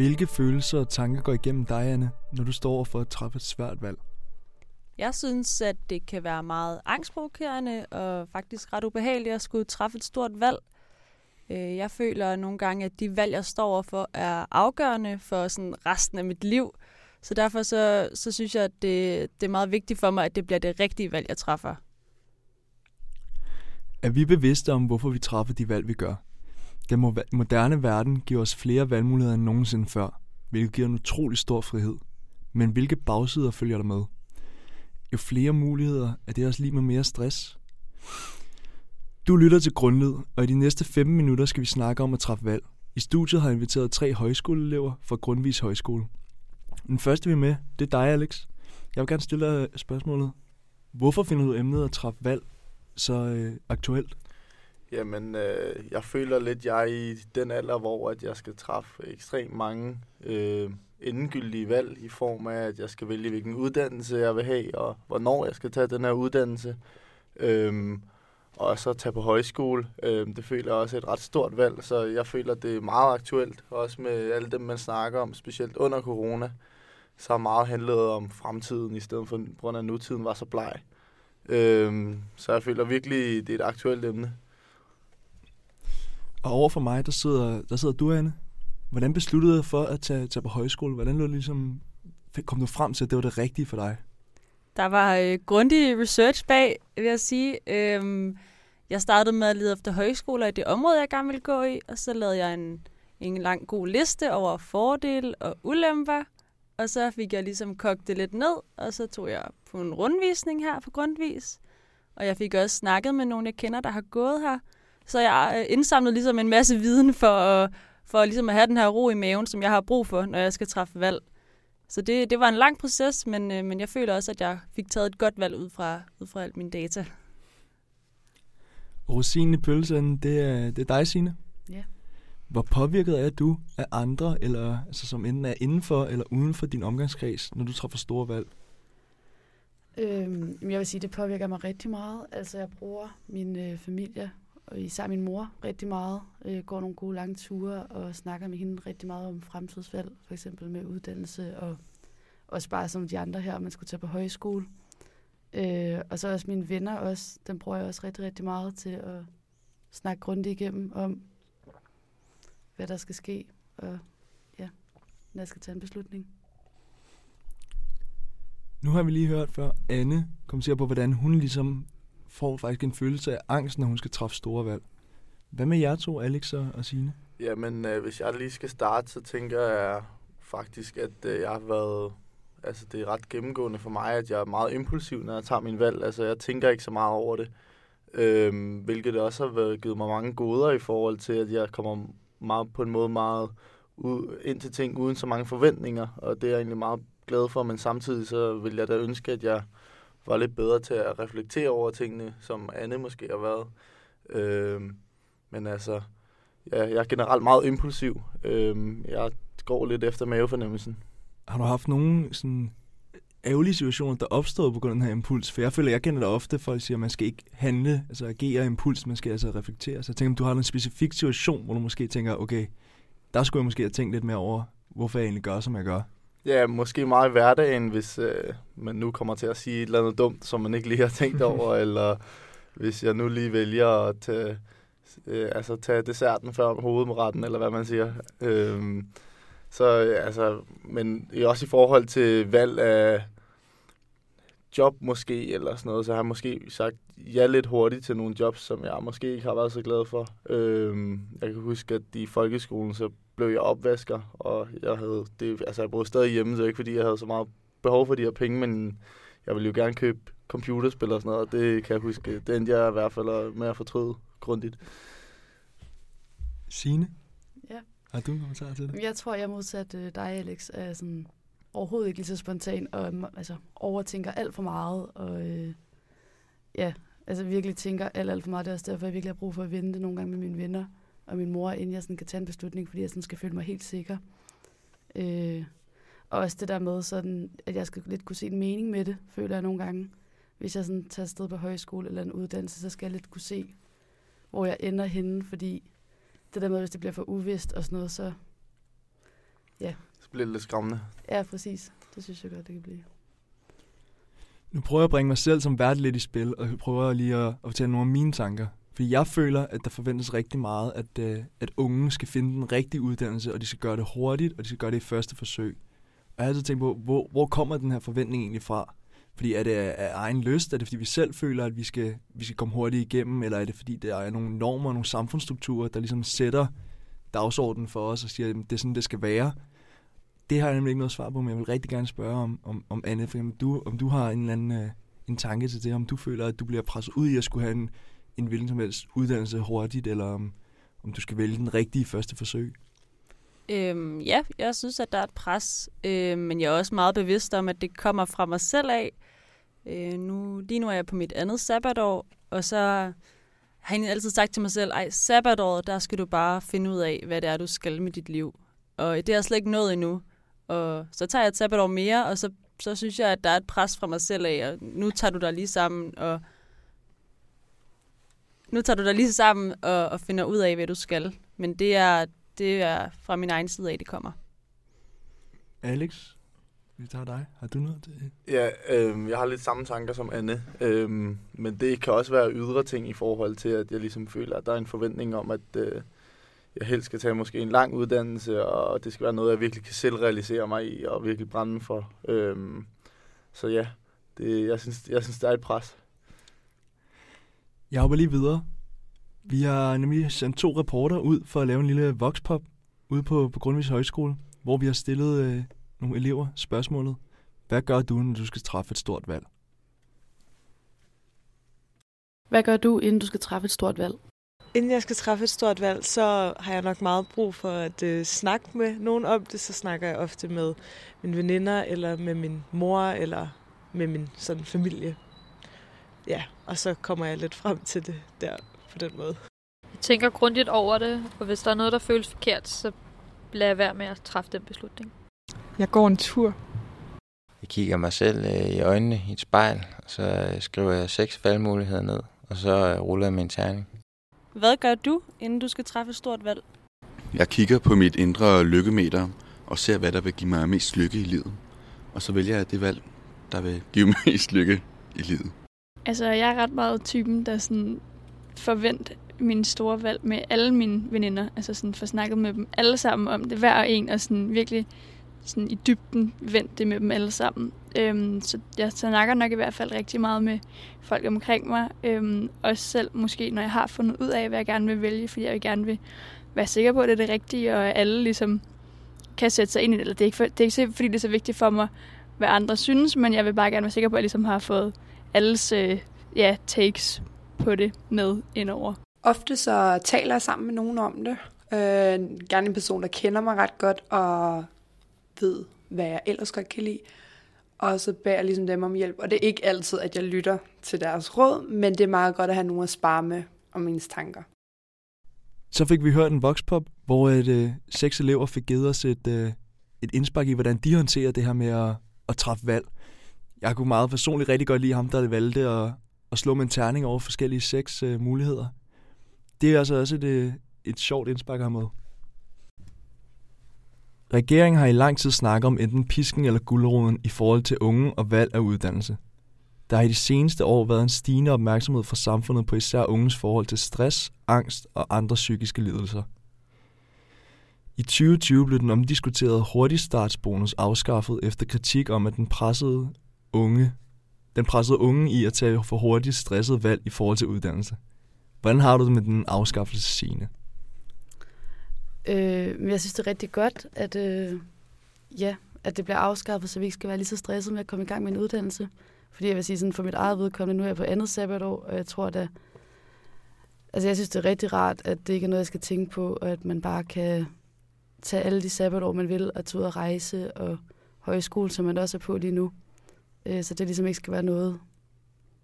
Hvilke følelser og tanker går igennem dig, Anne, når du står for at træffe et svært valg? Jeg synes, at det kan være meget angstprovokerende og faktisk ret ubehageligt at skulle træffe et stort valg. Øh, jeg føler nogle gange, at de valg, jeg står overfor, er afgørende for sådan resten af mit liv. Så derfor så, så synes jeg, at det, det er meget vigtigt for mig, at det bliver det rigtige valg, jeg træffer. Er vi bevidste om, hvorfor vi træffer de valg, vi gør? Den moderne verden giver os flere valgmuligheder end nogensinde før, hvilket giver en utrolig stor frihed. Men hvilke bagsider følger der med? Jo flere muligheder, er det også lige med mere stress. Du lytter til Grundlyd, og i de næste 15 minutter skal vi snakke om at træffe valg. I studiet har jeg inviteret tre højskoleelever fra Grundvis Højskole. Den første vi er med, det er dig, Alex. Jeg vil gerne stille dig spørgsmålet. Hvorfor finder du emnet at træffe valg så øh, aktuelt? Jamen, øh, jeg føler lidt, jeg er i den alder, hvor at jeg skal træffe ekstremt mange øh, endegyldige valg i form af, at jeg skal vælge, hvilken uddannelse jeg vil have, og hvornår jeg skal tage den her uddannelse. Øh, og så tage på højskole. Øh, det føler jeg også er et ret stort valg, så jeg føler, det er meget aktuelt, også med alle dem, man snakker om, specielt under corona. Så har meget handlet om fremtiden, i stedet for, på grund af nutiden var så bleg. Øh, så jeg føler virkelig, det er et aktuelt emne. Og over for mig, der sidder, der sidder du, Anne. Hvordan besluttede du for at tage, tage på højskole? Hvordan lå ligesom, kom du frem til, at det var det rigtige for dig? Der var øh, grundig research bag, vil jeg sige. Øhm, jeg startede med at lede efter højskoler i det område, jeg gerne ville gå i, og så lavede jeg en, en lang god liste over fordele og ulemper, og så fik jeg ligesom kogt det lidt ned, og så tog jeg på en rundvisning her på Grundvis, og jeg fik også snakket med nogle, jeg kender, der har gået her, så jeg øh, indsamlede ligesom en masse viden for, for ligesom at have den her ro i maven, som jeg har brug for, når jeg skal træffe valg. Så det, det var en lang proces, men, øh, men jeg føler også, at jeg fik taget et godt valg ud fra, ud fra alt mine data. Rosinen i pølsen, det er, det er dig, Signe. Ja. Hvor påvirket er du af andre, eller altså, som enten er inden for eller uden for din omgangskreds, når du træffer store valg? Øhm, jeg vil sige, det påvirker mig rigtig meget. Altså, jeg bruger min øh, familie og især min mor rigtig meget. Øh, går nogle gode lange ture og snakker med hende rigtig meget om fremtidsvalg, for eksempel med uddannelse og også bare som de andre her, man skulle tage på højskole. Øh, og så også mine venner også, den bruger jeg også rigtig, rigtig meget til at snakke grundigt igennem om, hvad der skal ske, og ja, når jeg skal tage en beslutning. Nu har vi lige hørt før Anne kommentere på, hvordan hun ligesom får faktisk en følelse af angst, når hun skal træffe store valg. Hvad med jer to, Alex og Signe? Jamen, øh, hvis jeg lige skal starte, så tænker jeg faktisk, at øh, jeg har været... Altså, det er ret gennemgående for mig, at jeg er meget impulsiv, når jeg tager min valg. Altså, jeg tænker ikke så meget over det. Øhm, hvilket også har været, givet mig mange goder i forhold til, at jeg kommer meget, på en måde meget ud, ind til ting uden så mange forventninger. Og det er jeg egentlig meget glad for, men samtidig så vil jeg da ønske, at jeg var lidt bedre til at reflektere over tingene, som Anne måske har været. Øh, men altså, ja, jeg er generelt meget impulsiv. Øh, jeg går lidt efter mavefornemmelsen. Har du haft nogen sådan ærgerlige situationer, der opstod på grund af den her impuls? For jeg føler, jeg kender det ofte, folk siger, at man skal ikke handle, altså agere impuls, man skal altså reflektere. Så jeg tænker, om du har en specifik situation, hvor du måske tænker, okay, der skulle jeg måske have tænkt lidt mere over, hvorfor jeg egentlig gør, som jeg gør. Ja, måske meget i hverdagen, hvis øh, man nu kommer til at sige et eller andet dumt, som man ikke lige har tænkt over, eller hvis jeg nu lige vælger at tage, øh, altså, tage desserten før hovedretten, eller hvad man siger. Øh, så altså, men også i forhold til valg af job måske, eller sådan noget, så har jeg måske sagt ja lidt hurtigt til nogle jobs, som jeg måske ikke har været så glad for. Øh, jeg kan huske, at i folkeskolen, så blev jeg opvasker, og jeg havde det, altså jeg boede stadig hjemme, så ikke fordi jeg havde så meget behov for de her penge, men jeg ville jo gerne købe computerspil og sådan noget, og det kan jeg huske, det endte jeg i hvert fald med at fortryde grundigt. Signe? Ja. Har du en kommentar til det? Jeg tror, jeg modsat øh, dig, Alex, er sådan overhovedet ikke lige så spontan, og altså, overtænker alt for meget, og øh, ja, altså virkelig tænker alt, alt for meget. Det er også derfor, jeg virkelig har brug for at vente nogle gange med mine venner, og min mor, inden jeg sådan kan tage en beslutning, fordi jeg sådan skal føle mig helt sikker. Øh, og også det der med, sådan, at jeg skal lidt kunne se en mening med det, føler jeg nogle gange. Hvis jeg sådan tager sted på højskole eller en uddannelse, så skal jeg lidt kunne se, hvor jeg ender henne, fordi det der med, hvis det bliver for uvist og sådan noget, så Ja. Så bliver det lidt skræmmende. Ja, præcis. Det synes jeg godt, det kan blive. Nu prøver jeg at bringe mig selv som vært lidt i spil, og prøver lige at, at fortælle nogle af mine tanker. Fordi jeg føler, at der forventes rigtig meget, at, øh, at unge skal finde den rigtige uddannelse, og de skal gøre det hurtigt, og de skal gøre det i første forsøg. Og jeg har altid tænkt på, hvor, hvor kommer den her forventning egentlig fra? Fordi er det af, egen lyst? Er det fordi vi selv føler, at vi skal, vi skal komme hurtigt igennem? Eller er det fordi der er nogle normer, og nogle samfundsstrukturer, der ligesom sætter dagsordenen for os og siger, at det er sådan, det skal være? Det har jeg nemlig ikke noget svar på, men jeg vil rigtig gerne spørge om, om, om Anne, for eksempel, du, om du har en eller anden øh, en tanke til det, om du føler, at du bliver presset ud i at skulle have en, en hvilken som helst uddannelse hurtigt, eller om, om du skal vælge den rigtige første forsøg. Øhm, ja, jeg synes, at der er et pres, øh, men jeg er også meget bevidst om, at det kommer fra mig selv af. Øh, nu, lige nu er jeg på mit andet sabbatår, og så har jeg altid sagt til mig selv, ej, sabbatåret, der skal du bare finde ud af, hvad det er, du skal med dit liv. Og det er jeg slet ikke nået endnu. Og så tager jeg et sabbatår mere, og så, så synes jeg, at der er et pres fra mig selv af, og nu tager du dig lige sammen, og nu tager du dig lige sammen og, og finder ud af, hvad du skal. Men det er, det er fra min egen side af, det kommer. Alex, vi tager dig. Har du noget til Ja, øh, jeg har lidt samme tanker som Anne, øh, men det kan også være ydre ting i forhold til, at jeg ligesom føler, at der er en forventning om, at øh, jeg helst skal tage måske en lang uddannelse, og det skal være noget, jeg virkelig kan selv realisere mig i, og virkelig brænde for. Øh, så ja, det, jeg, synes, jeg synes, der er et pres. Jeg hopper lige videre. Vi har nemlig sendt to reporter ud for at lave en lille voxpop ude på, på Grundvis Højskole, hvor vi har stillet øh, nogle elever spørgsmålet. Hvad gør du, når du skal træffe et stort valg? Hvad gør du, inden du skal træffe et stort valg? Inden jeg skal træffe et stort valg, så har jeg nok meget brug for at øh, snakke med nogen om det. Så snakker jeg ofte med mine veninder, eller med min mor, eller med min sådan, familie. Ja, og så kommer jeg lidt frem til det der på den måde. Jeg tænker grundigt over det, og hvis der er noget, der føles forkert, så jeg være med at træffe den beslutning. Jeg går en tur. Jeg kigger mig selv øh, i øjnene i et spejl, og så øh, skriver jeg seks valgmuligheder ned, og så øh, ruller jeg min terning. Hvad gør du, inden du skal træffe et stort valg? Jeg kigger på mit indre lykkemeter og ser, hvad der vil give mig mest lykke i livet. Og så vælger jeg det valg, der vil give mig mest lykke i livet. Altså, jeg er ret meget typen, der sådan forvent min store valg med alle mine veninder. Altså sådan få snakket med dem alle sammen om det, hver og en, og sådan virkelig sådan i dybden vendt det med dem alle sammen. Øhm, så jeg snakker nok i hvert fald rigtig meget med folk omkring mig. Øhm, også selv måske, når jeg har fundet ud af, hvad jeg gerne vil vælge, fordi jeg vil gerne vil være sikker på, at det er det rigtige, og at alle ligesom kan sætte sig ind i det. Eller det er ikke, for, det er ikke fordi, det er så vigtigt for mig, hvad andre synes, men jeg vil bare gerne være sikker på, at jeg ligesom har fået alles øh, ja, takes på det med indover. Ofte så taler jeg sammen med nogen om det. Øh, gerne en person, der kender mig ret godt og ved, hvad jeg ellers godt kan lide. Og så beder jeg ligesom dem om hjælp. Og det er ikke altid, at jeg lytter til deres råd, men det er meget godt at have nogen at spare med om ens tanker. Så fik vi hørt en voxpop, hvor et, øh, seks elever fik givet os et, øh, et indspark i, hvordan de håndterer det her med at, at træffe valg. Jeg kunne meget personligt rigtig godt lide ham, der valgte at, at slå med en terning over forskellige seks øh, muligheder. Det er altså også et, øh, et sjovt indspark at med. Regeringen har i lang tid snakket om enten pisken eller guldroden i forhold til unge og valg af uddannelse. Der har i de seneste år været en stigende opmærksomhed fra samfundet på især unges forhold til stress, angst og andre psykiske lidelser. I 2020 blev den omdiskuterede hurtigstartsbonus afskaffet efter kritik om, at den pressede unge, den pressede unge i at tage for hurtigt stresset valg i forhold til uddannelse. Hvordan har du det med den afskaffelse, Signe? Øh, men jeg synes, det er rigtig godt, at, øh, ja, at det bliver afskaffet, så vi ikke skal være lige så stresset med at komme i gang med en uddannelse. Fordi jeg vil sige, sådan for mit eget vedkommende, nu er jeg på andet sabbatår, og jeg tror da, altså jeg synes, det er rigtig rart, at det ikke er noget, jeg skal tænke på, og at man bare kan tage alle de sabbatår, man vil, og tage ud og rejse, og højskole, som man også er på lige nu. Øh, så det ligesom ikke skal være noget,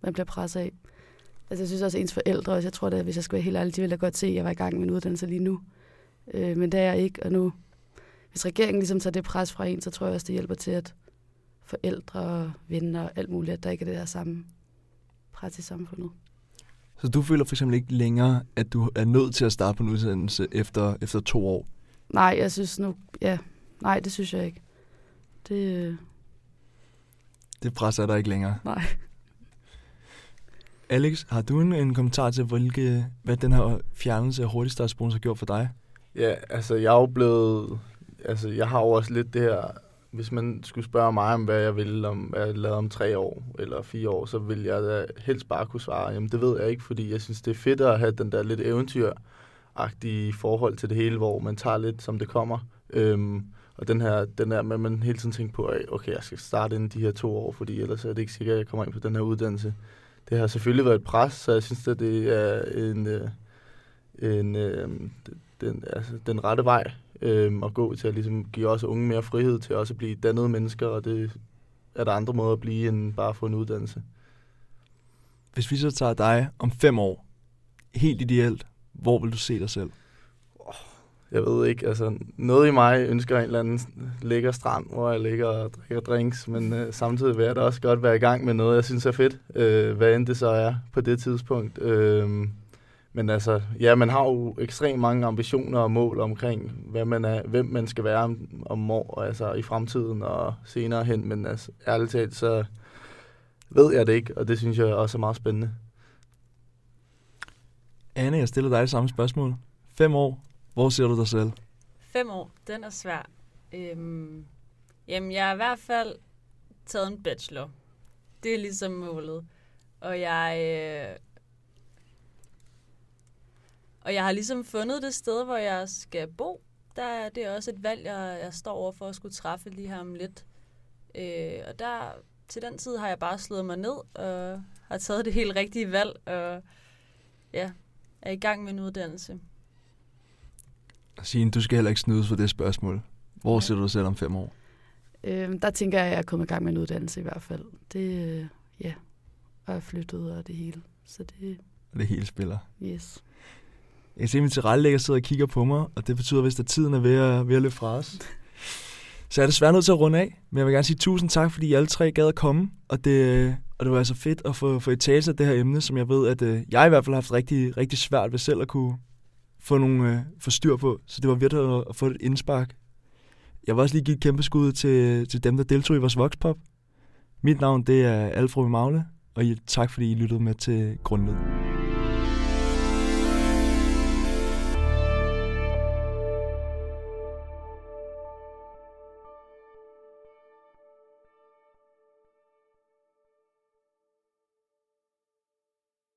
man bliver presset af. Altså jeg synes også, at ens forældre, også, jeg tror da, hvis jeg skal være helt ærlig, de ville da godt se, at jeg var i gang med en uddannelse lige nu. Øh, men det er jeg ikke, og nu, hvis regeringen ligesom tager det pres fra en, så tror jeg også, det hjælper til, at forældre venner og alt muligt, at der ikke er det der samme pres i samfundet. Så du føler for eksempel ikke længere, at du er nødt til at starte på en uddannelse efter, efter to år? Nej, jeg synes nu, ja, nej, det synes jeg ikke. Det, øh, Det presser dig ikke længere. nej. Alex, har du en, en kommentar til, hvilke, hvad den her fjernelse af hurtigstartsbonus har gjort for dig? Ja, altså jeg er jo blevet... Altså jeg har jo også lidt det her... Hvis man skulle spørge mig om, hvad jeg ville, om hvad jeg lavede om tre år eller fire år, så ville jeg da helst bare kunne svare, jamen det ved jeg ikke, fordi jeg synes, det er fedt at have den der lidt agtige forhold til det hele, hvor man tager lidt, som det kommer. Øhm, og den her, den der med, at man hele tiden tænker på, at okay, jeg skal starte inden de her to år, fordi ellers er det ikke sikkert, at jeg kommer ind på den her uddannelse. Det har selvfølgelig været et pres, så jeg synes, at det er en, øh, en, en, den, altså, den rette vej øhm, at gå til at ligesom give også unge mere frihed til også at blive dannede mennesker, og det er der andre måder at blive end bare at få en uddannelse. Hvis vi så tager dig om fem år, helt ideelt, hvor vil du se dig selv? Jeg ved ikke, altså noget i mig ønsker en eller anden lækker strand, hvor jeg ligger og drikker drinks, men øh, samtidig vil jeg da også godt være i gang med noget, jeg synes er fedt, øh, hvad end det så er på det tidspunkt. Øh, men altså, ja, man har jo ekstremt mange ambitioner og mål omkring, hvad man er, hvem man skal være om, om år, altså i fremtiden og senere hen, men altså, ærligt talt, så ved jeg det ikke, og det synes jeg også er meget spændende. Anne, jeg stiller dig det samme spørgsmål. Fem år, hvor ser du dig selv? Fem år, den er svær. Øhm, jamen, jeg har i hvert fald taget en bachelor. Det er ligesom målet. Og jeg... Øh, og jeg har ligesom fundet det sted, hvor jeg skal bo. Der er det er også et valg, jeg, jeg står over for at skulle træffe lige her om lidt. Øh, og der, til den tid har jeg bare slået mig ned og har taget det helt rigtige valg. Og ja, er i gang med en uddannelse. Signe, du skal heller ikke snydes for det spørgsmål. Hvor Nej. ser du dig selv om fem år? Øh, der tænker jeg, at jeg er kommet i gang med en uddannelse i hvert fald. Det, øh, ja, og jeg er flyttet og det hele. Så det, Og det hele spiller. yes. Jeg kan se, at min tilrettelægger sidder og kigger på mig, og det betyder, hvis at tiden er ved at, ved at løbe fra os. Så jeg er desværre nødt til at runde af, men jeg vil gerne sige tusind tak, fordi I alle tre gad at komme, og det, og det var altså fedt at få, få i tale af det her emne, som jeg ved, at øh, jeg i hvert fald har haft rigtig, rigtig svært ved selv at kunne få nogle øh, få styr på, så det var virkelig at, at få et indspark. Jeg vil også lige give et kæmpe skud til, til dem, der deltog i vores Voxpop. Mit navn det er Alfred Magle, og I, tak fordi I lyttede med til Grundled.